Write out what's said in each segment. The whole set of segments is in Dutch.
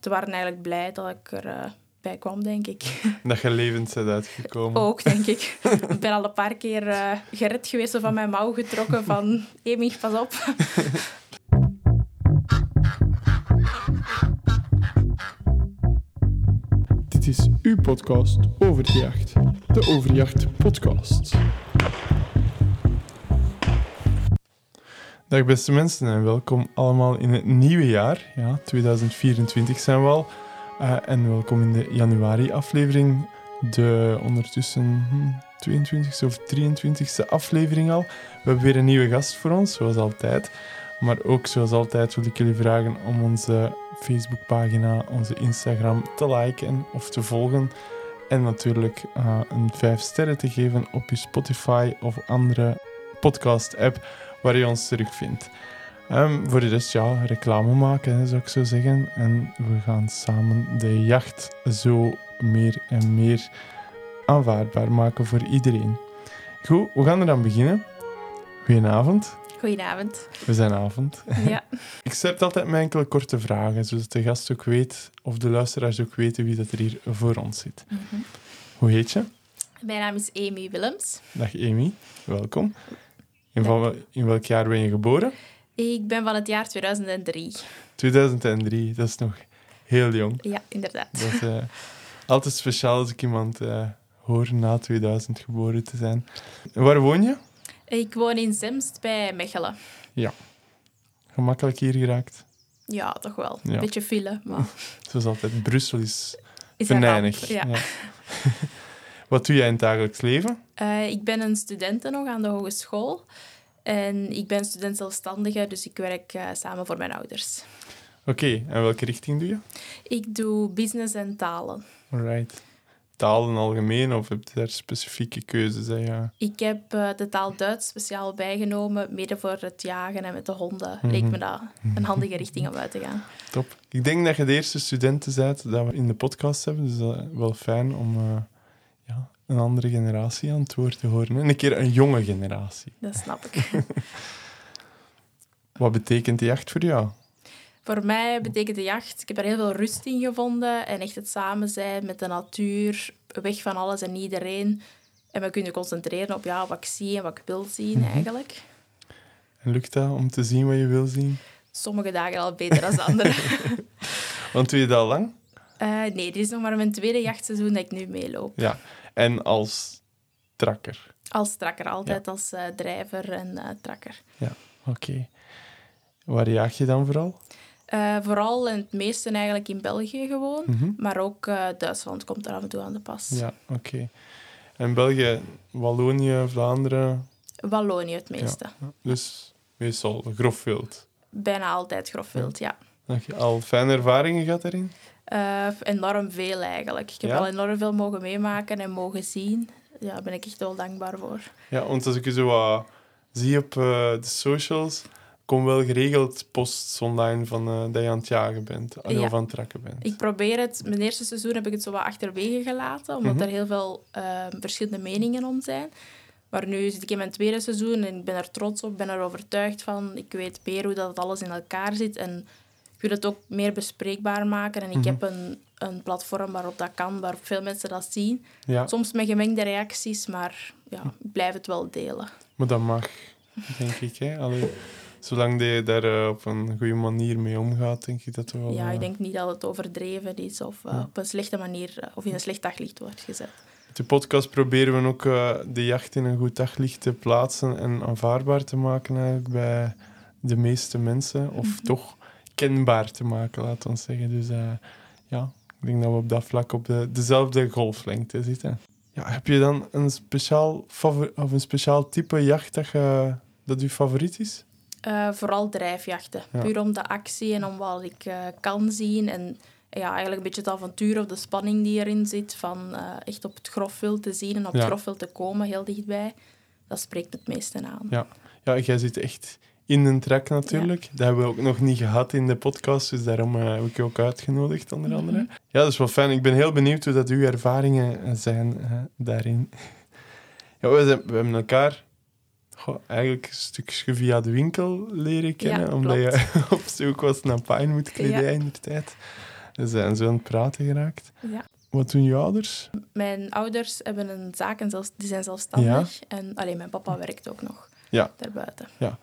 ze waren eigenlijk blij dat ik er eh, bij kwam, denk ik. Dat je levend bent uitgekomen. Ook, denk ik. ik ben al een paar keer eh, gered geweest, van mijn mouw getrokken van... Amy, pas op. Dit is uw podcast over de jacht. De Overjacht Podcast. Dag beste mensen en welkom allemaal in het nieuwe jaar. Ja, 2024 zijn we al. Eh, en welkom in de januari-aflevering. De ondertussen hm, 22e of 23e aflevering al. We hebben weer een nieuwe gast voor ons, zoals altijd. Maar ook zoals altijd wil ik jullie vragen om onze Facebookpagina, onze Instagram te liken of te volgen. En natuurlijk eh, een 5 sterren te geven op je Spotify of andere podcast-app waar je ons terugvindt. Ehm, voor de rest, ja, reclame maken, hè, zou ik zo zeggen. En we gaan samen de jacht zo meer en meer aanvaardbaar maken voor iedereen. Goed, we gaan eraan beginnen. Goedenavond. Goedenavond. We zijn avond. Ja. Ik stel altijd met enkele korte vragen, zodat de gast ook weet, of de luisteraars ook weten wie dat er hier voor ons zit. Mhm. Hoe heet je? Mijn naam is Amy Willems. Dag Amy, welkom. In, van, in welk jaar ben je geboren? Ik ben van het jaar 2003. 2003, dat is nog heel jong. Ja, inderdaad. Dat is eh, altijd speciaal als ik iemand eh, hoor na 2000 geboren te zijn. En waar woon je? Ik woon in Zemst bij Mechelen. Gemakkelijk hier geraakt. Ja, toch wel. Ja. Een beetje file, maar... Zoals altijd, Brussel is Is venijnig. Ja. Wat doe jij in het dagelijks leven? Eh, ik ben een studente nog aan de hogeschool. En ik ben student zelfstandige, dus ik werk eh, samen voor mijn ouders. Oké, en welke richting doe je? Ik doe business en talen. Alright. Talen algemeen of heb je daar specifieke keuzes? Hè? Ja. Ik heb eh, de taal Duits speciaal bijgenomen, mede voor het jagen en met de honden. Mhm. Leek me dat een handige richting om uit te gaan. Top. Ik denk dat je de eerste studenten bent dat we in de podcast hebben, dus dat is wel fijn om ja, een andere generatie aan het woord te horen. En een keer een jonge generatie. Dat snap ik. Wat betekent de jacht voor jou? Voor mij betekent de jacht, ik heb er heel veel rust in gevonden en echt het samen zijn met de natuur, weg van alles en iedereen. En me kunnen concentreren op ja, wat ik zie en wat ik wil zien Mhm. eigenlijk. En lukt dat om te zien wat je wil zien? Sommige dagen al beter dan andere. Want doe je dat al lang? Eh, nee, dit is nog maar mijn tweede jachtseizoen dat ik nu meeloop. Ja. En als trakker? Als trakker, altijd als eh, drijver en eh, trakker. Oké. Waar jaag je dan vooral? Vooral en het meeste eigenlijk in België gewoon. Mhm. Maar ook Duitsland komt er af en toe aan de pas. Ja, oké. En België, Wallonië, Vlaanderen, Wallonië het meeste. dus meestal grof wild. Bijna altijd grof wild, ja. Heb je al fijne ervaringen gehad daarin? Eh, enorm veel eigenlijk. Ik heb Ja? al enorm veel mogen meemaken en mogen zien. Ja, daar ben ik echt wel dankbaar voor. Ja, want als ik je zo zie op eh, de socials, komen wel geregeld posts online van eh, dat je aan het jagen bent. Of Ja. aan het trekken bent. Ik probeer het... Mijn eerste seizoen heb ik het zo wat achterwege gelaten, omdat Mhm. er heel veel eh, verschillende meningen om zijn. Maar nu zit ik in mijn tweede seizoen en ik ben er trots op, ben er overtuigd van. Ik weet meer hoe dat alles in elkaar zit en wil het ook meer bespreekbaar maken. En ik Mhm. heb een, een platform waarop dat kan, waar veel mensen dat zien. Ja, Soms met gemengde reacties, maar ja, ik blijf het wel delen. maar dat mag, denk ik. Hè? Allee, zolang je daar eh, op een goede manier mee omgaat, denk ik dat wel... Ja, eh, ik denk niet dat het overdreven is of eh, Ja. op een slechte manier eh, of in een slecht daglicht wordt gezet. Met de podcast proberen we ook eh, de jacht in een goed daglicht te plaatsen en aanvaardbaar te maken eigenlijk bij de meeste mensen. Of Mhm. toch kenbaar te maken, laten we zeggen. Dus eh, ja, ik denk dat we op dat vlak op de, dezelfde golflengte zitten. Ja, heb je dan een speciaal, of een speciaal type jacht dat, je, dat uw favoriet is? Eh, vooral drijfjachten. Ja. Puur om de actie en om wat ik eh, kan zien. En ja, eigenlijk een beetje het avontuur of de spanning die erin zit. Van echt op het grofwild te zien en op Ja. het grofwild te komen, heel dichtbij. Dat spreekt het meeste aan. Ja. Ja, jij zit echt in een trek natuurlijk. Dat hebben we ook nog niet gehad in de podcast, dus daarom eh, heb ik je ook uitgenodigd, onder Mhm. andere. Ja, dat is wel fijn. Ik ben heel benieuwd hoe dat uw ervaringen eh, zijn eh, daarin. Ja, we, zijn- we hebben elkaar goh, eigenlijk een stukje via de winkel leren kennen, Ja, omdat je op zoek was naar Pinewood kledij Ja. in de tijd. Ze zijn zo aan het praten geraakt. Ja. Wat doen je ouders? Mijn ouders hebben een zaak en zelfs, die zijn zelfstandig. En alleen mijn papa werkt ook nog Ja. daarbuiten. Ja,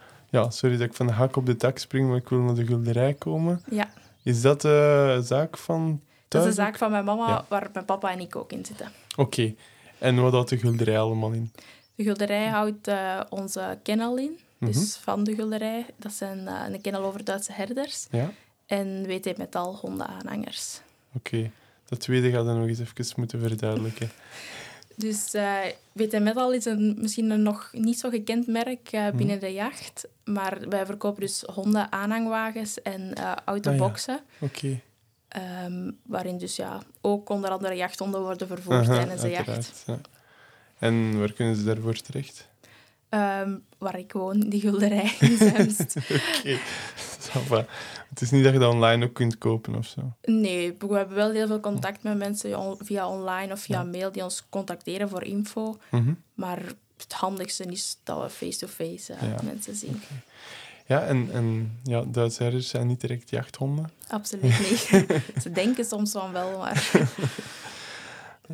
sorry dat ik van de hak op de tak spring, maar ik wil naar de gulderij komen. Ja, Is dat de zaak van dat is een zaak van mijn mama Ja. waar mijn papa en ik ook in zitten. Oké. En wat houdt de gulderij allemaal in? De gulderij houdt eh, onze kennel in. Mhm. Dus van de gulderij. Dat zijn eh, een kennel over Duitse herders. Ja? En WT Metal hondenaanhangers. Oké. Dat tweede gaat dan nog eens even moeten verduidelijken. Dus eh WT Metal is een, misschien een nog niet zo gekend merk Mhm. binnen de jacht. Maar wij verkopen dus honden aanhangwagens en eh autoboxen. Oké. Ehm, waarin dus ja, ook onder andere jachthonden worden vervoerd Aha, tijdens de jacht. ja. En waar kunnen ze daarvoor terecht? Ehm, waar ik woon, die gulderij in Zemst. Oké. Va. Het is niet dat je dat online ook kunt kopen of zo. Nee, we hebben wel heel veel contact met mensen via online of via Ja. mail die ons contacteren voor info. Mhm. Maar het handigste is dat we face-to-face eh, Ja. mensen zien. Ja, en, en ja, Duitse herders zijn niet direct jachthonden. Absoluut niet. Ze denken soms van wel, maar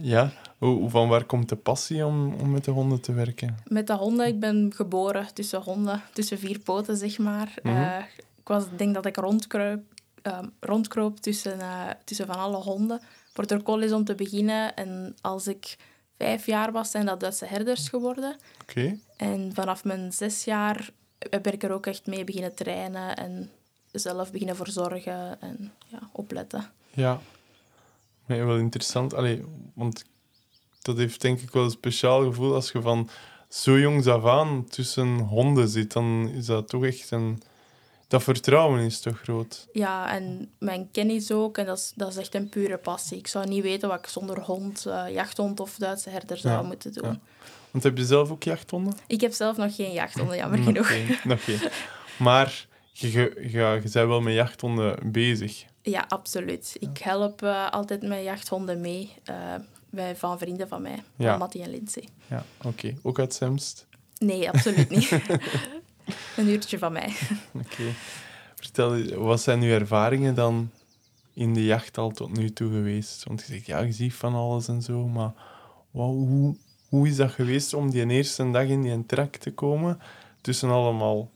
Ja. Hoe, van waar komt de passie om, om met de honden te werken? met de honden, ik ben geboren tussen honden, tussen vier poten, zeg maar. Mhm. Eh, ik was, denk dat ik rondkruip, ehm, rondkroop tussen, eh, tussen van alle honden. Border Collies om te beginnen. En als ik vijf jaar was, zijn dat Duitse herders geworden. Oké. En vanaf mijn zes jaar ben ik er ook echt mee beginnen trainen en zelf beginnen verzorgen en ja, opletten. Ja. Wel interessant. Allee, want dat heeft denk ik wel een speciaal gevoel als je van zo jongs af aan tussen honden zit. Dan is dat toch echt een... Dat vertrouwen is toch groot? Ja, en mijn kennis ook, en dat is, dat is echt een pure passie. Ik zou niet weten wat ik zonder hond, eh, jachthond of Duitse herder zou Ja, moeten doen. ja. Want heb je zelf ook jachthonden? Ik heb zelf nog geen jachthonden, jammer genoeg. geen, nog geen. Maar je, je, je, je bent wel met jachthonden bezig. Ja, absoluut. Ik help eh, altijd met jachthonden mee, eh, bij, van vrienden van mij, van Mattie en Lindsay. Ja, oké. Ook uit Semst? Nee, absoluut niet. een uurtje van mij. Oké. Vertel, wat zijn uw ervaringen dan in de jacht al tot nu toe geweest? Want je zegt, ja, je ziet van alles en zo, maar hoe, hoe is dat geweest om die eerste dag in die trek te komen tussen allemaal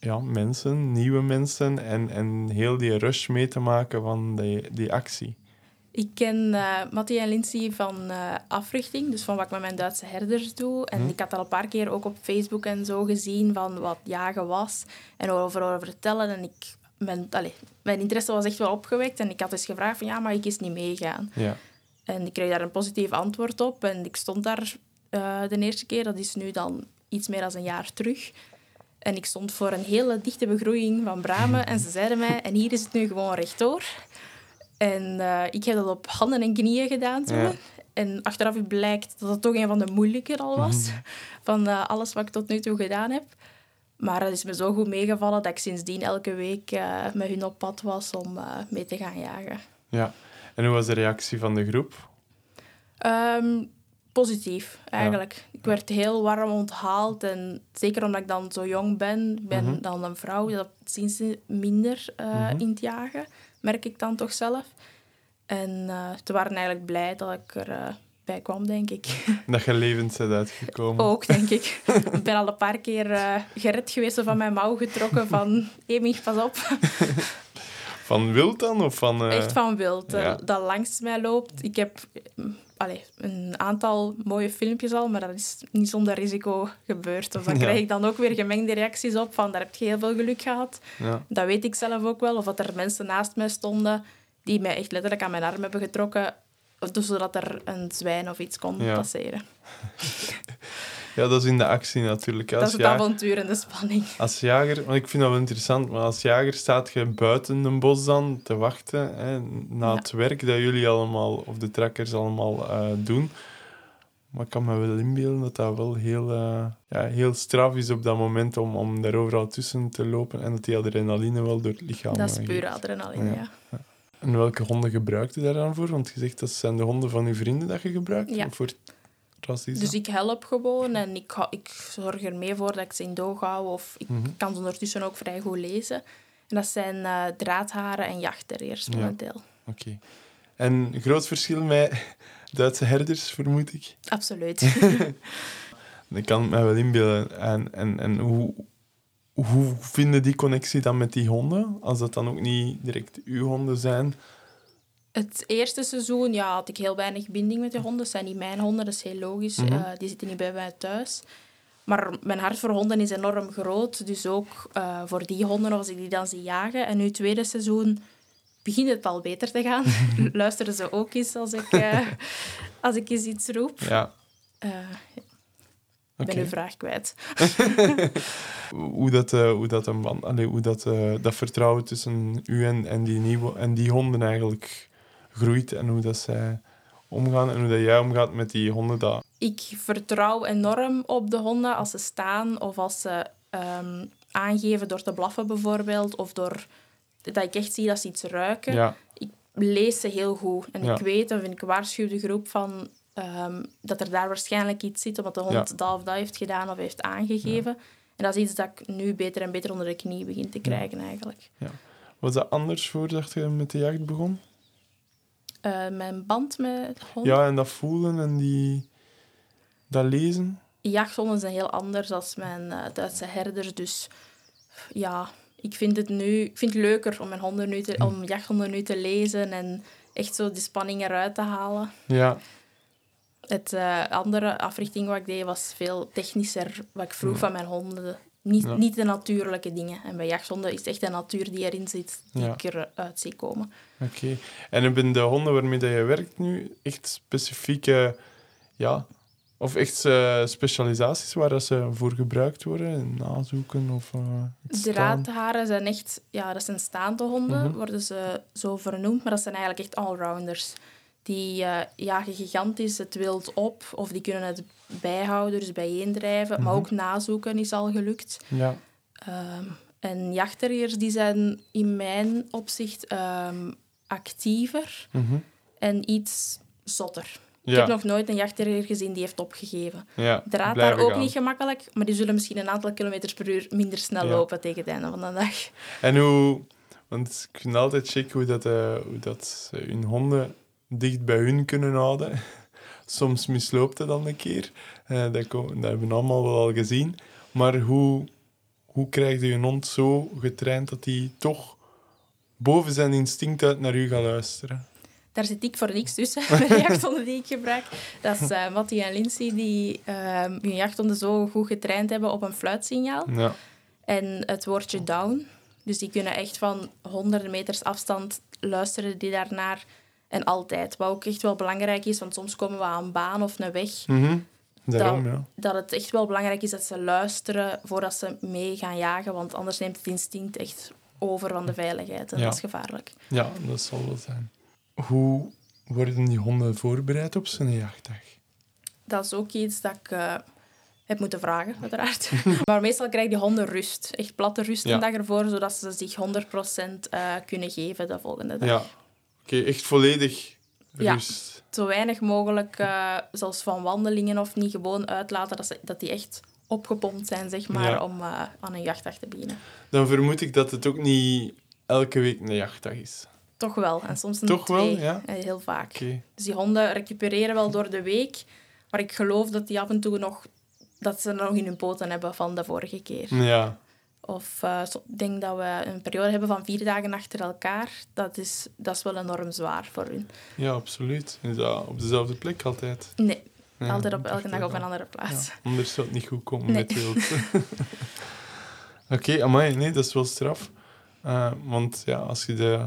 ja, mensen, nieuwe mensen en, en heel die rush mee te maken van die, die actie? Ik ken Mattie en Lindsay van eh, africhting, dus van wat ik met mijn Duitse herders doe. En Hm. ik had al een paar keer ook op Facebook en zo gezien van wat jagen was en over over vertellen. En ik, mijn, allee, mijn interesse was echt wel opgewekt en ik had dus gevraagd van ja, mag ik eens niet meegaan? Ja, En ik kreeg daar een positief antwoord op en ik stond daar eh, de eerste keer. Dat is nu dan iets meer dan een jaar terug. En ik stond voor een hele dichte begroeiing van bramen en ze zeiden mij, en hier is het nu gewoon rechtdoor. En eh, ik heb dat op handen en knieën gedaan toen. Ja. En achteraf blijkt dat het toch een van de moeilijker al was. Mhm. Van eh, alles wat ik tot nu toe gedaan heb. Maar het is me zo goed meegevallen dat ik sindsdien elke week eh, met hun op pad was om mee te gaan jagen. ja. En hoe was de reactie van de groep? Ehm, positief, eigenlijk. Ik werd heel warm onthaald. En zeker omdat ik dan zo jong ben, ben Mhm. dan een vrouw, dat ze minder Mhm. in het jagen. Merk ik dan toch zelf. En eh, ze waren eigenlijk blij dat ik er eh, bij kwam, denk ik. Dat je levend bent uitgekomen. Ook, denk ik. ik ben al een paar keer eh, gered geweest of van mijn mouw getrokken van... Amy, pas op. Van wild dan? Of van... eh, Echt van wild, eh, ja. dat langs mij loopt. Ik heb allee, een aantal mooie filmpjes al, maar dat is niet zonder risico gebeurd. Dus dan Ja. krijg ik dan ook weer gemengde reacties op van daar heb je heel veel geluk gehad. Ja. Dat weet ik zelf ook wel. Of dat er mensen naast mij stonden die mij echt letterlijk aan mijn arm hebben getrokken, dus zodat er een zwijn of iets kon Ja. passeren. ja, dat is in de actie natuurlijk. Dat Als is het avontuur en de spanning. Als jager, want ik vind dat wel interessant, maar als jager staat je buiten een bos dan te wachten hè, na Ja. het werk dat jullie allemaal, of de trekkers allemaal eh, doen. Maar ik kan me wel inbeelden dat dat wel heel, eh, ja, heel straf is op dat moment om, om daar overal tussen te lopen en dat die adrenaline wel door het lichaam Dat is eh, geeft. adrenaline, Ja. ja. En welke honden gebruikt je daar dan voor? Want je zegt dat zijn de honden van uw vrienden dat je gebruikt? Ja. Voor Dus ik help gewoon en ik, ik zorg er mee voor dat ik ze in doog hou. Of ik Mhm. kan ze ondertussen ook vrij goed lezen. En dat zijn eh, draadharen en jachtterriers Ja. momenteel. oké. En groot verschil met Duitse herders, vermoed ik. Absoluut. Ik kan het me wel inbeelden. En, en, en hoe, hoe vinden die connectie dan met die honden? Als dat dan ook niet direct uw honden zijn. Het eerste seizoen ja, had ik heel weinig binding met de honden. Dat zijn niet mijn honden, dat is heel logisch. Mhm. Eh, die zitten niet bij mij thuis. Maar mijn hart voor honden is enorm groot. Dus ook eh, voor die honden, als ik die dan zie jagen. En nu, het tweede seizoen, begint het al beter te gaan. Luisteren ze ook eens als ik, eh, als ik eens iets roep. Ja, ik ben uw vraag kwijt. Hoe dat, hoe dat, een band, allee, hoe dat, dat vertrouwen tussen u en, en, die nieuwe, en die honden eigenlijk groeit. En hoe dat zij omgaan. En hoe dat jij omgaat met die honden. Dat, Ik vertrouw enorm op de honden als ze staan of als ze ehm, aangeven door te blaffen bijvoorbeeld. Of door dat ik echt zie dat ze iets ruiken. ja, Ik lees ze heel goed. En Ja. ik weet, of ik waarschuw de groep van... ehm, dat er daar waarschijnlijk iets zit, omdat de hond Ja. dat of dat heeft gedaan of heeft aangegeven. En dat is iets dat ik nu beter en beter onder de knie begin te krijgen, eigenlijk. was dat anders voordat je met de jacht begon? Eh, mijn band met honden... Ja, en dat voelen en die, dat lezen. jachthonden zijn heel anders dan mijn eh, Duitse herders. Dus ja, ik vind het nu ik vind het leuker om, mijn honden nu te, om jachthonden nu te lezen en echt zo die spanning eruit te halen. Ja, Het eh, andere africhting wat ik deed was veel technischer, wat ik vroeg van mijn honden. Niet, Ja. niet de natuurlijke dingen. En bij jachthonden is het echt de natuur die erin zit, die Ja. ik eruit zie komen. oké. En hebben de honden waarmee je werkt nu echt specifieke, ja, of echt eh, specialisaties waar dat ze voor gebruikt worden? Nazoeken of uh, Draadharen zijn echt, ja, dat zijn staande honden, Mhm. worden ze zo vernoemd, maar dat zijn eigenlijk echt allrounders. Die eh, jagen gigantisch het wild op, of die kunnen het bijhouden, dus bijeendrijven, maar Mhm. ook nazoeken is al gelukt. Ja, Ehm, en jachtterriers die zijn in mijn opzicht ehm, actiever mhm. en iets zotter. Ik heb nog nooit een jachtterrier gezien die heeft opgegeven. ja. Draad daar ook gaan. niet gemakkelijk, maar die zullen misschien een aantal kilometers per uur minder snel Ja. lopen tegen het einde van de dag. En hoe, want ik vind altijd check hoe, dat, eh, hoe dat ze hun honden dicht bij hun kunnen houden. Soms misloopt het dan een keer. Eh, dat, hebben we allemaal wel al gezien. Maar hoe, hoe krijg je je hond zo getraind dat hij toch boven zijn instinct uit naar u gaat luisteren? Daar zit ik voor niks tussen, de jachthonden die ik gebruik. Dat is eh Mattie en Lindsay die ehm, hun jachthonden zo goed getraind hebben op een fluitsignaal. Ja, En het woordje down. Dus die kunnen echt van honderden meters afstand luisteren die daarnaar. En altijd. Wat ook echt wel belangrijk is, want soms komen we aan een baan of een weg. Mhm. daarom Dat- ja. Dat het echt wel belangrijk is dat ze luisteren voordat ze mee gaan jagen. Want anders neemt het instinct echt over van de veiligheid. En Ja. dat is gevaarlijk. Ja, dat zal wel zijn. Hoe worden die honden voorbereid op zo'n jachtdag? Dat is ook iets dat ik eh, heb moeten vragen, uiteraard. maar meestal krijgen die honden rust. Echt platte rust Ja. een dag ervoor, zodat ze zich 100% eh kunnen geven de volgende dag. Ja, oké, echt volledig Ja. rust. Zo weinig mogelijk, zelfs van wandelingen of niet, gewoon uitlaten dat, ze, dat die echt opgepompt zijn, zeg maar, Ja. om eh, aan een jachtdag te beginnen. Dan vermoed ik dat het ook niet elke week een jachtdag is. Toch wel. En soms een Toch wel, twee. ja? eh, Heel vaak. Dus die honden recupereren wel door de week, maar ik geloof dat die af en toe nog... Dat ze nog in hun poten hebben van de vorige keer. Ja, Of eh, denk dat we een periode hebben van vier dagen achter elkaar. Dat is, dat is wel enorm zwaar voor hun. ja, absoluut. Is dat op dezelfde plek altijd? Nee, Ja, altijd op elke dag op een andere plaats. Ja, anders zou het niet goed komen Nee. met wild. Oké, amai, nee, dat is wel straf. Eh, want ja, als, je de,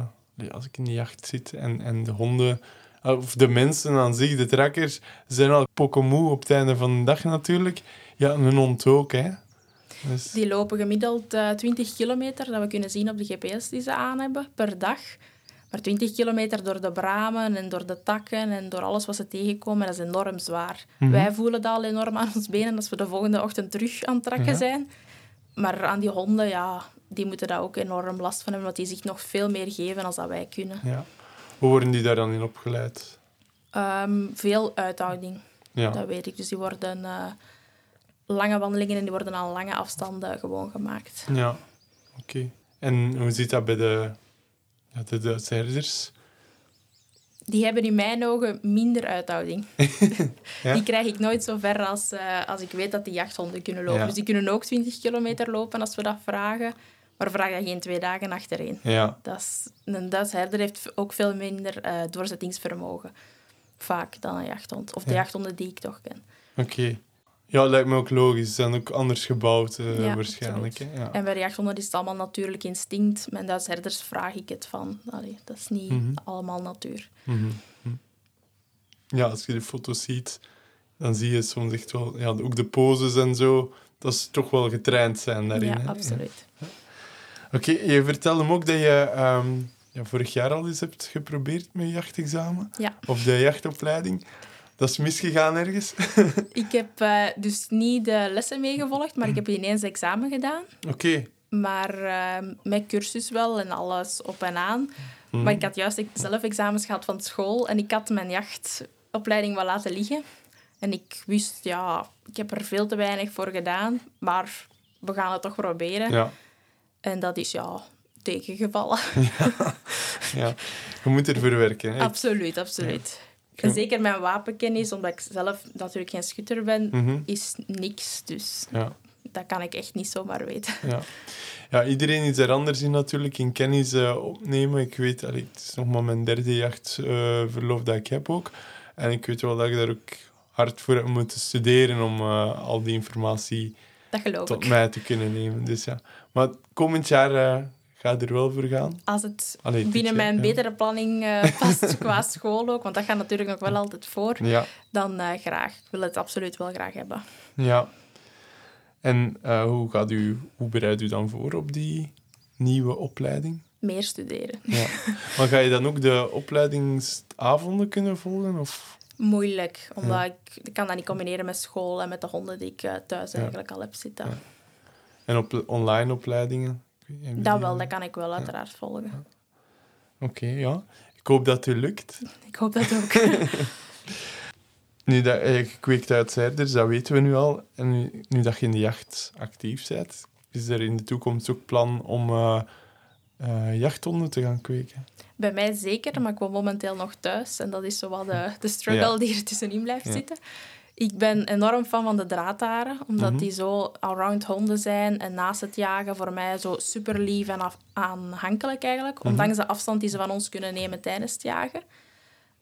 als ik in de jacht zit en, en de honden, eh, of de mensen aan zich, de trakkers, zijn al pokomoe op het einde van de dag natuurlijk. Ja, een hond ook, hè. Dus, Die lopen gemiddeld eh 20 kilometer, dat we kunnen zien op de GPS die ze aan hebben, per dag. Maar 20 kilometer door de bramen en door de takken en door alles wat ze tegenkomen, dat is enorm zwaar. Mhm. Wij voelen dat al enorm aan ons benen als we de volgende ochtend terug aan het trakken Ja. zijn. Maar aan die honden, ja, die moeten daar ook enorm last van hebben, want die zich nog veel meer geven dan dat wij kunnen. ja. Hoe worden die daar dan in opgeleid? Ehm, veel uithouding, Ja. dat weet ik. Dus die worden eh, lange wandelingen en die worden aan lange afstanden gewoon gemaakt. Ja, oké. En hoe zit dat bij de, de herders? die hebben in mijn ogen minder uithouding. Ja? Die krijg ik nooit zo ver als, eh, als ik weet dat die jachthonden kunnen lopen. Ja. Dus die kunnen ook 20 kilometer lopen als we dat vragen. Maar we vragen geen twee dagen achtereen. Ja, Dat is, een Duitse herder heeft ook veel minder eh, doorzettingsvermogen. Vaak dan een jachthond. Of de Ja. jachthonden die ik toch ken. oké. Ja, lijkt me ook logisch. Ze zijn ook anders gebouwd eh, Ja, waarschijnlijk. Hè? Ja. En bij de jachthonden is het allemaal natuurlijk instinct. Met Duitse herders vraag ik het van. Allee, dat is niet Mhm. allemaal natuur. Mhm, mhm. Ja, als je de foto's ziet, dan zie je soms echt wel... Ja, ook de poses en zo, dat is toch wel getraind zijn daarin. ja, hè? absoluut. Oké, je vertelde me ook dat je ehm, ja, vorig jaar al eens hebt geprobeerd met je jachtexamen. Ja. Of de jachtopleiding. Dat is misgegaan ergens. Ik heb eh, dus niet de lessen meegevolgd, maar ik heb ineens examen gedaan. Oké. Maar eh, met cursus wel en alles op en aan. Mhm. Maar ik had juist zelf examens gehad van school en ik had mijn jachtopleiding wel laten liggen. En ik wist, ja, ik heb er veel te weinig voor gedaan, maar we gaan het toch proberen. Ja, En dat is, ja, tegengevallen. ja. Je moet ervoor werken. Hè? absoluut, absoluut. Zeker mijn wapenkennis, omdat ik zelf natuurlijk geen schutter ben, Mhm. is niks. Dus Ja, dat kan ik echt niet zomaar weten. ja. ja, iedereen is er anders in natuurlijk, in kennis eh, opnemen. Ik weet, allee, het is nog maar mijn derde jachtverlof dat ik heb ook. En ik weet wel dat ik daar ook hard voor heb moeten studeren om eh, al die informatie tot ik. mij te kunnen nemen. Dus ja. Maar komend jaar eh ga je er wel voor gaan. Als het Allee, binnen jaar, mijn ja. betere planning eh, past qua school ook, want dat gaat natuurlijk nog wel altijd voor, Ja, dan eh, graag. Ik wil het absoluut wel graag hebben. ja. En eh, hoe, gaat u, hoe bereidt u dan voor op die nieuwe opleiding? Meer studeren. Ja. maar ga je dan ook de opleidingsavonden kunnen volgen? Of? Moeilijk, omdat ik, ik kan dat niet combineren met school en met de honden die ik thuis eigenlijk al heb zitten. Ja. En op online opleidingen? Dat wel, dat kan ik wel uiteraard volgen. Oké, ja. Ik hoop dat het lukt. Ik hoop dat ook. Nu dat je gekweekt uit zijders, dat weten we nu al. En nu, nu dat je in de jacht actief bent, is er in de toekomst ook plan om eh, eh, jachthonden te gaan kweken? Bij mij zeker, maar ik woon momenteel nog thuis. En dat is zo wat de, de struggle Ja. die er tussenin blijft Ja. zitten. Ik ben enorm fan van de draadharen, omdat Mhm. die zo allround honden zijn. En naast het jagen voor mij zo super lief en af- aanhankelijk eigenlijk. Mhm. Ondanks de afstand die ze van ons kunnen nemen tijdens het jagen.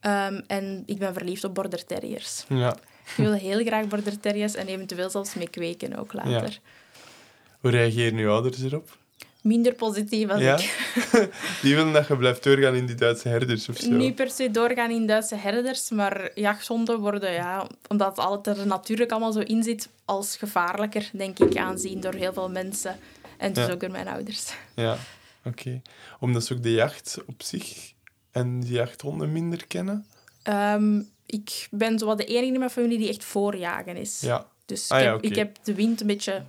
Ehm, en ik ben verliefd op border terriers. Ja. Ik wil heel graag border terriers en eventueel zelfs mee kweken ook later. Hoe reageren uw ouders erop? Minder positief als Ja? ik. Die willen dat je blijft doorgaan in die Duitse herders of zo. Niet per se doorgaan in Duitse herders, maar jachthonden worden, ja, omdat het altijd er natuurlijk allemaal zo in zit, als gevaarlijker, denk ik, aanzien door heel veel mensen. En dus Ja. ook door mijn ouders. Ja, oké. Omdat ze ook de jacht op zich en die jachthonden minder kennen? Ehm, ik ben zo wat de enige in mijn familie die echt voorjagen is. Ja. Dus ik, Ah, ja, ik heb de wind een beetje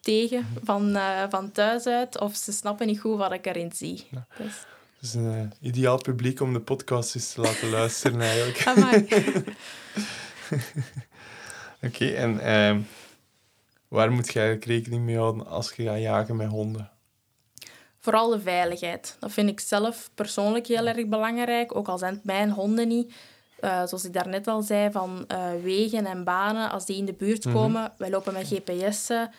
tegen van, eh, van thuis uit, of ze snappen niet goed wat ik erin zie. Ja. Dus, Dat is een eh, ideaal publiek om de podcast eens te laten luisteren, eigenlijk. Oké, en ehm, waar moet je eigenlijk rekening mee houden als je gaat jagen met honden? Vooral de veiligheid. Dat vind ik zelf persoonlijk heel erg belangrijk. Ook al zijn het mijn honden niet. Eh, zoals ik daarnet al zei, van wegen en banen, als die in de buurt Mhm. komen. Wij lopen met GPS'en.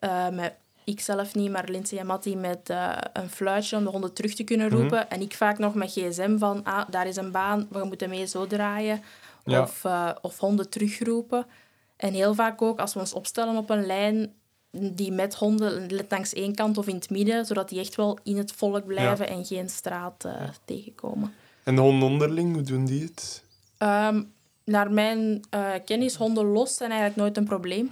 Eh, met, ik zelf niet, maar Lindsay en Mattie met eh, een fluitje om de honden terug te kunnen Mhm. roepen. En ik vaak nog met gsm van, ah, daar is een baan, we moeten mee zo draaien. Ja. Of, eh, of honden terugroepen. En heel vaak ook, als we ons opstellen op een lijn die met honden langs één kant of in het midden, zodat die echt wel in het volk blijven en geen straat tegenkomen. En de honden onderling, hoe doen die het? Ehm, naar mijn eh, kennis, honden los zijn eigenlijk nooit een probleem.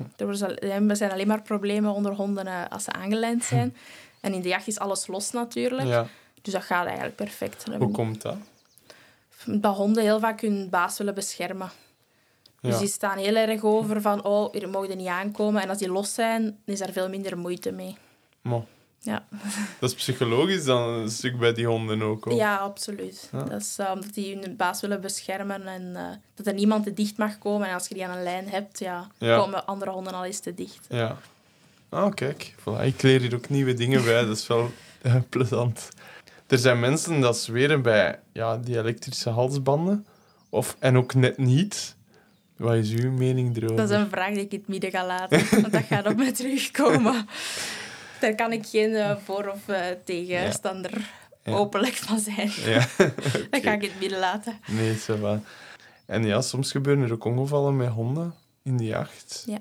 Er zijn alleen maar problemen onder honden eh, als ze aangelijnd zijn. En in de jacht is alles los natuurlijk. Ja, Dus dat gaat eigenlijk perfect. hoe komt dat? Dat honden heel vaak hun baas willen beschermen. Dus Ja. die staan heel erg over van, oh, hier mogen niet aankomen. En als die los zijn, is er veel minder moeite mee. Maar Ja, dat is psychologisch dan een stuk bij die honden ook. Of? ja absoluut. Ja. Dat is eh, omdat die hun baas willen beschermen en eh, dat er niemand te dicht mag komen. En als je die aan een lijn hebt, ja, Ja. komen andere honden al eens te dicht. Ja. Ah, kijk. Voilà. Ik leer hier ook nieuwe dingen bij. Dat is wel eh, plezant. Er zijn mensen dat zweren bij ja, die elektrische halsbanden. Of, en ook net niet. Wat is uw mening erover? Dat is een vraag die ik in het midden ga laten, want dat gaat op mij terugkomen. Daar kan ik geen uh, voor- of uh, tegenstander ja. ja. openlijk van zijn. Ja. Dat ga ik in het midden laten. Nee, zo va. En ja, soms gebeuren er ook ongevallen met honden in de jacht. Ja.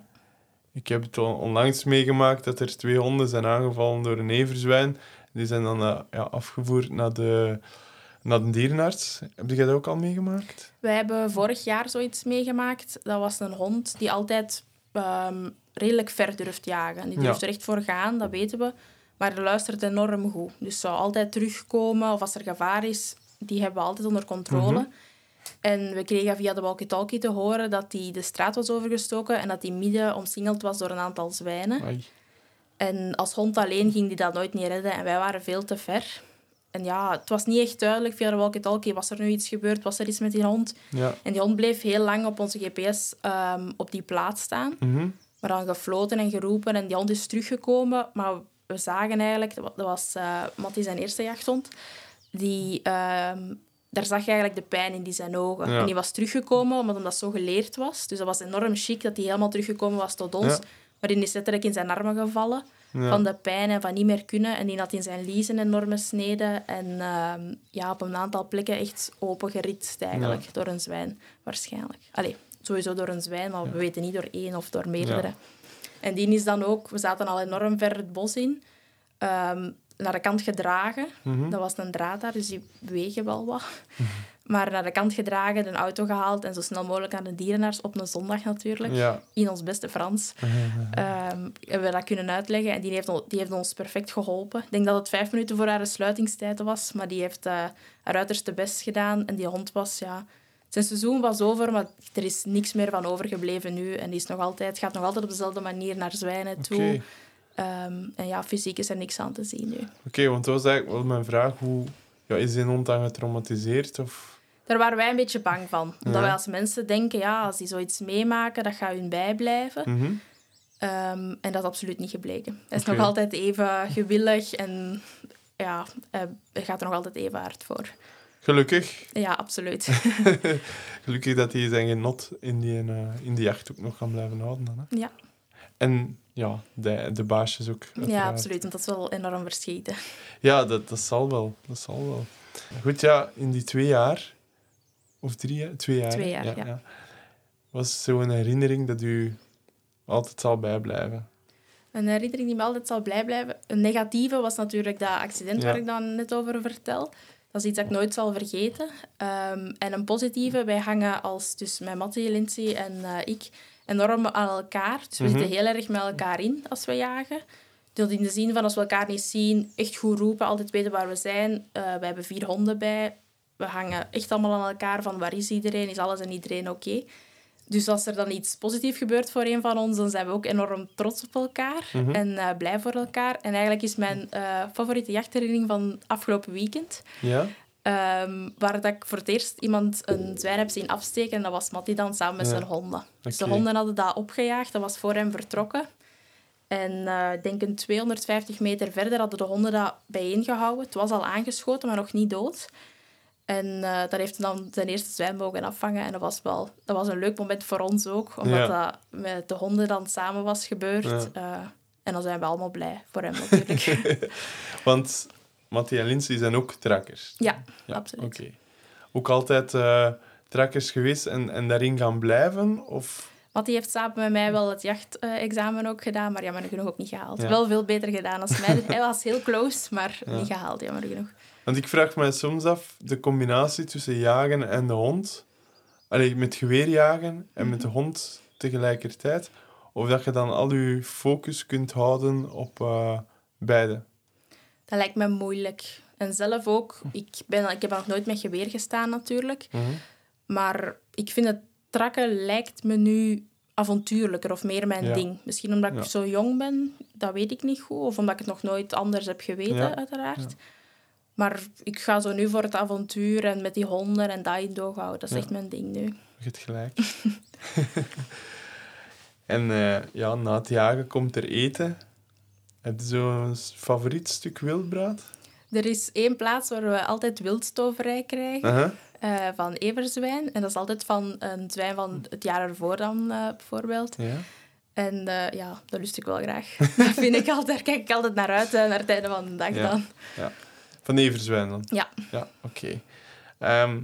Ik heb het onlangs meegemaakt dat er twee honden zijn aangevallen door een everzwijn. Die zijn dan uh, ja, afgevoerd naar de, naar de dierenarts. Heb jij dat ook al meegemaakt? Wij hebben vorig jaar zoiets meegemaakt. Dat was een hond die altijd um, redelijk ver durft jagen. Die durft Ja. er echt voor gaan, dat weten we. Maar die luistert enorm goed. Dus zou altijd terugkomen of als er gevaar is, die hebben we altijd onder controle. Mhm. En we kregen via de walkie-talkie te horen dat hij de straat was overgestoken en dat hij midden omsingeld was door een aantal zwijnen. Ai. En als hond alleen ging die dat nooit niet redden en wij waren veel te ver. En ja, het was niet echt duidelijk via de walkie-talkie. Was er nu iets gebeurd? Was er iets met die hond? Ja. En die hond bleef heel lang op onze GPS ehm, op die plaats staan. Mhm. We dan gefloten en geroepen en die hond is teruggekomen. Maar we zagen eigenlijk, dat wa- dat was Mattie zijn eerste jachthond, die, ehm, daar zag je eigenlijk de pijn in die zijn ogen. Ja. En die was teruggekomen omdat hem dat zo geleerd was. Dus dat was enorm chic dat hij helemaal teruggekomen was tot ons. Ja. Maar die is letterlijk in zijn armen gevallen Ja. van de pijn en van niet meer kunnen. En die had in zijn liezen enorme sneden. En ehm, ja, op een aantal plekken echt opengeritst eigenlijk. Door een zwijn, waarschijnlijk. Allee, sowieso door een zwijn, maar we weten niet door één of door meerdere. En die is dan ook... We zaten al enorm ver het bos in. ehm, naar de kant gedragen. Mhm. Dat was een draad daar, dus die wegen wel wat. Maar naar de kant gedragen, de auto gehaald en zo snel mogelijk aan de dierenarts. Op een zondag natuurlijk. Ja. In ons beste Frans. Ehm, hebben we dat kunnen uitleggen en die heeft, die heeft ons perfect geholpen. Ik denk dat het vijf minuten voor haar sluitingstijd was, maar die heeft eh, haar uiterste best gedaan. En die hond was, ja... Zijn seizoen was over, maar er is niks meer van overgebleven nu. En die is nog altijd, gaat nog altijd op dezelfde manier naar zwijnen toe. Ehm, en ja, fysiek is er niks aan te zien nu. Oké, want dat was eigenlijk wel mijn vraag. Hoe, ja, is die hond dan getraumatiseerd? Of... Daar waren wij een beetje bang van. Omdat Ja. wij als mensen denken, ja, als die zoiets meemaken, dat gaat hun bijblijven. Mhm. Ehm, en dat is absoluut niet gebleken. Hij is nog altijd even gewillig en ja, hij gaat er nog altijd even hard voor. Gelukkig. Ja, absoluut. Gelukkig dat hij zijn genot in die, eh, in die jacht ook nog kan blijven houden. Dan, hè. Ja. En ja, de, de baasjes ook. ja, absoluut. Want dat is wel enorm verschieten. Ja, dat, dat zal wel. Dat zal wel. Goed, ja, in die twee jaar, of drie jaar? Twee jaar. Twee hè? jaar, ja. Was zo'n herinnering dat u altijd zal bijblijven? Een herinnering die me altijd zal blij blijven. Een negatieve was natuurlijk dat accident Ja. waar ik dan net over vertel. Dat is iets dat ik nooit zal vergeten. Ehm, en een positieve, wij hangen als dus mijn Mattie, Lindsay en eh, ik enorm aan elkaar. Dus we Mhm. zitten heel erg met elkaar in als we jagen. Dat in de zin van als we elkaar niet zien, echt goed roepen, altijd weten waar we zijn. Eh, we hebben vier honden bij. We hangen echt allemaal aan elkaar van waar is iedereen, is alles en iedereen oké. Dus als er dan iets positiefs gebeurt voor een van ons, dan zijn we ook enorm trots op elkaar Mhm. en eh, blij voor elkaar. En eigenlijk is mijn eh, favoriete jachtherinnering van afgelopen weekend, Ja? ehm, waar dat ik voor het eerst iemand een zwijn heb zien afsteken. En dat was Mattie dan samen met Ja. zijn honden. Dus de honden hadden dat opgejaagd, dat was voor hem vertrokken. En eh, ik denk een 250 meter verder hadden de honden dat bijeengehouden. Het was al aangeschoten, maar nog niet dood. En eh dat heeft hij dan zijn eerste zwijn mogen afvangen. En dat was wel dat was een leuk moment voor ons ook, omdat Ja. dat met de honden dan samen was gebeurd. Ja. Eh, en dan zijn we allemaal blij voor hem natuurlijk. Want Mattie en Lindsay zijn ook trakkers. ja, Ja, absoluut. Oké. Ook altijd eh trakkers geweest en, en daarin gaan blijven? Of... Want die heeft samen met mij wel het jachtexamen ook gedaan, maar jammer genoeg ook niet gehaald. Ja. Wel veel beter gedaan als mij. Hij was heel close, maar Ja. niet gehaald, jammer genoeg. Want ik vraag me soms af, de combinatie tussen jagen en de hond, allee, met geweerjagen en met de hond tegelijkertijd, of dat je dan al je focus kunt houden op eh, beide. Dat lijkt me moeilijk. En zelf ook. Ik, ben, ik heb nog nooit met geweer gestaan natuurlijk. Mhm. Maar ik vind het trakken lijkt me nu avontuurlijker of meer mijn Ja. ding. Misschien omdat ik Ja. zo jong ben, dat weet ik niet goed. Of omdat ik het nog nooit anders heb geweten, Ja. uiteraard. Ja. Maar ik ga zo nu voor het avontuur en met die honden en dat in doog houden. Dat is Ja. echt mijn ding nu. Je hebt gelijk. en eh, ja, na het jagen komt er eten. Heb je zo'n favoriet stuk wildbraad? Er is één plaats waar we altijd wildstoverij krijgen. Eh, van everzwijn. En dat is altijd van een zwijn van het jaar ervoor dan, eh, bijvoorbeeld. Ja. En ja, dat lust ik wel graag. dat vind ik altijd, daar kijk ik altijd naar uit, naar het einde van de dag Ja. dan. Van Everzwijn dan? Ja. Ja, oké. Ehm,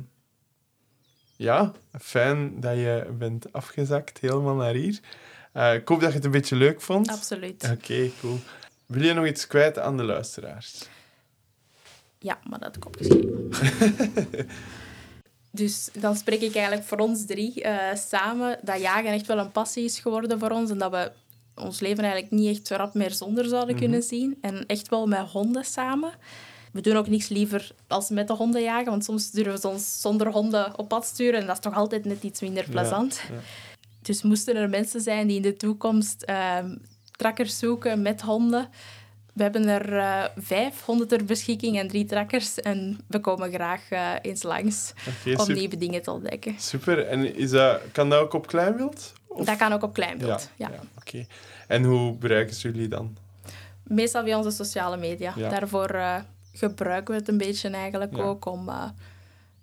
ja, fijn dat je bent afgezakt helemaal naar hier. Eh, ik hoop dat je het een beetje leuk vond. Absoluut. Oké, cool. Wil je nog iets kwijt aan de luisteraars? Ja, maar dat had ik opgeschreven. dus dan spreek ik eigenlijk voor ons drie eh, samen dat jagen echt wel een passie is geworden voor ons en dat we ons leven eigenlijk niet echt rap meer zonder zouden kunnen zien. En echt wel met honden samen. We doen ook niks liever als met de honden jagen, want soms durven ze ons zonder honden op pad sturen en dat is toch altijd net iets minder plezant. ja. Dus moesten er mensen zijn die in de toekomst ehm trakkers zoeken met honden. We hebben er eh, vijf honden ter beschikking en drie trakkers. En we komen graag eh, eens langs om nieuwe dingen te ontdekken. super. En is dat, kan dat ook op kleinwild? Of- Dat kan ook op kleinbeeld. Ja. oké. En hoe bereiken ze jullie dan? Meestal via onze sociale media. Ja. Daarvoor eh, gebruiken we het een beetje eigenlijk Ja. ook om, eh,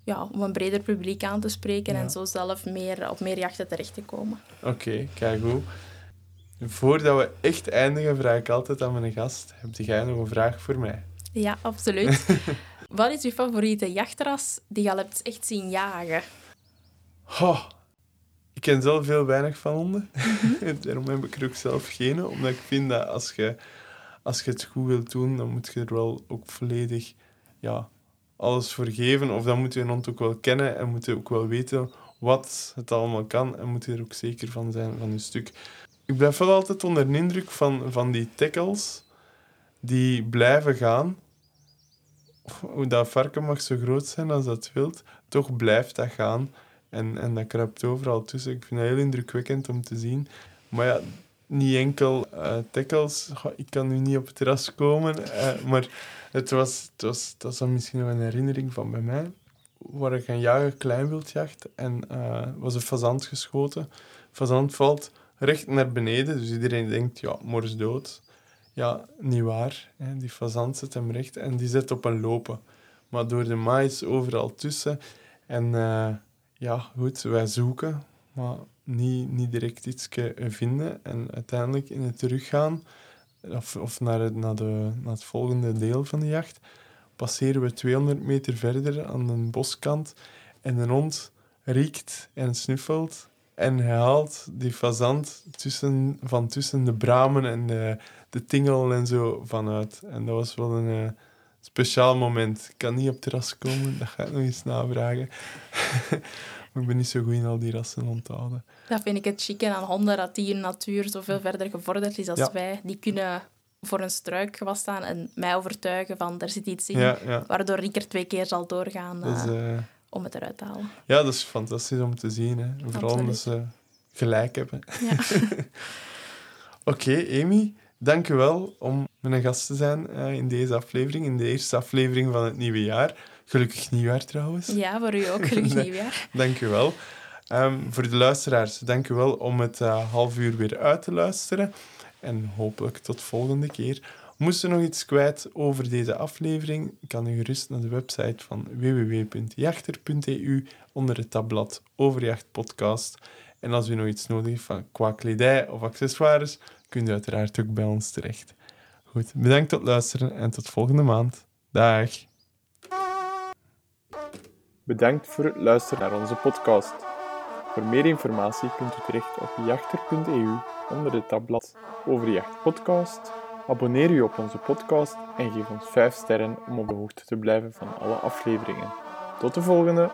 ja, om een breder publiek aan te spreken Ja. en zo zelf meer, op meer jachten terecht te komen. Oké, kijk goed. Voordat we echt eindigen, vraag ik altijd aan mijn gast: heb jij nog een vraag voor mij? Ja, absoluut. Wat is uw favoriete jachtras die je al hebt echt zien jagen? Oh, ik ken zelf heel weinig van honden. Mhm. Daarom heb ik er ook zelf geen. Omdat ik vind dat als je, als je het goed wilt doen, dan moet je er wel ook volledig ja, alles voor geven. Of dan moet je een hond ook wel kennen en moet je ook wel weten wat het allemaal kan. En moet je er ook zeker van zijn van je stuk. Ik blijf wel altijd onder de indruk van, van die tackles die blijven gaan. Hoe dat varken mag zo groot zijn als dat wilt, toch blijft dat gaan. En, en dat kruipt overal tussen. Ik vind dat heel indrukwekkend om te zien. Maar ja, niet enkel. Goh, ik kan nu niet op het terras komen. eh, maar het was, het was, dat is dan misschien nog een herinnering van bij mij. Waar ik gaan jagen, kleinwildjacht. En eh was een fazant geschoten. Fazant valt recht naar beneden. Dus iedereen denkt, ja, mors dood. Ja, niet waar. Die fazant zet hem recht en die zet op een lopen. Maar door de mais overal tussen. En ja, goed, wij zoeken, maar niet, niet direct iets vinden. En uiteindelijk in het teruggaan, of, of naar, het, naar, de, naar het volgende deel van de jacht, passeren we 200 meter verder aan de boskant. En de hond riekt en snuffelt. En hij haalt die fazant tussen, van tussen de bramen en de, de tingel en zo vanuit. En dat was wel een eh, speciaal moment. Ik kan niet op terras komen, dat ga ik nog eens navragen. maar ik ben niet zo goed in al die rassen onthouden. Dat vind ik het chique aan honden, dat die in natuur zoveel verder gevorderd is als Ja. wij. Die kunnen voor een struik gewas staan en mij overtuigen van, er zit iets in. Ja, ja. Waardoor ik er twee keer zal doorgaan is, eh, eh, om het eruit te halen. ja, dat is fantastisch om te zien. Hè. Vooral omdat ze gelijk hebben. Ja. Oké, Amy, dank u wel om mijn gast te zijn eh, in deze aflevering, in de eerste aflevering van het nieuwe jaar. Gelukkig nieuwjaar trouwens. ja, voor u ook. Gelukkig Nee. nieuwjaar. Dank u wel. Ehm, voor de luisteraars, dank u wel om het eh, half uur weer uit te luisteren. En hopelijk tot volgende keer. Moest u nog iets kwijt over deze aflevering, kan u gerust naar de website van www.jachter.eu onder het tabblad Overjacht Podcast. En als u nog iets nodig heeft van qua kledij of accessoires, kunt u uiteraard ook bij ons terecht. Goed, bedankt tot luisteren en tot volgende maand. Dag. Bedankt voor het luisteren naar onze podcast. Voor meer informatie kunt u terecht op jachter.eu onder het tabblad Overjacht Podcast. Abonneer u op onze podcast en geef ons 5 sterren om op de hoogte te blijven van alle afleveringen. Tot de volgende!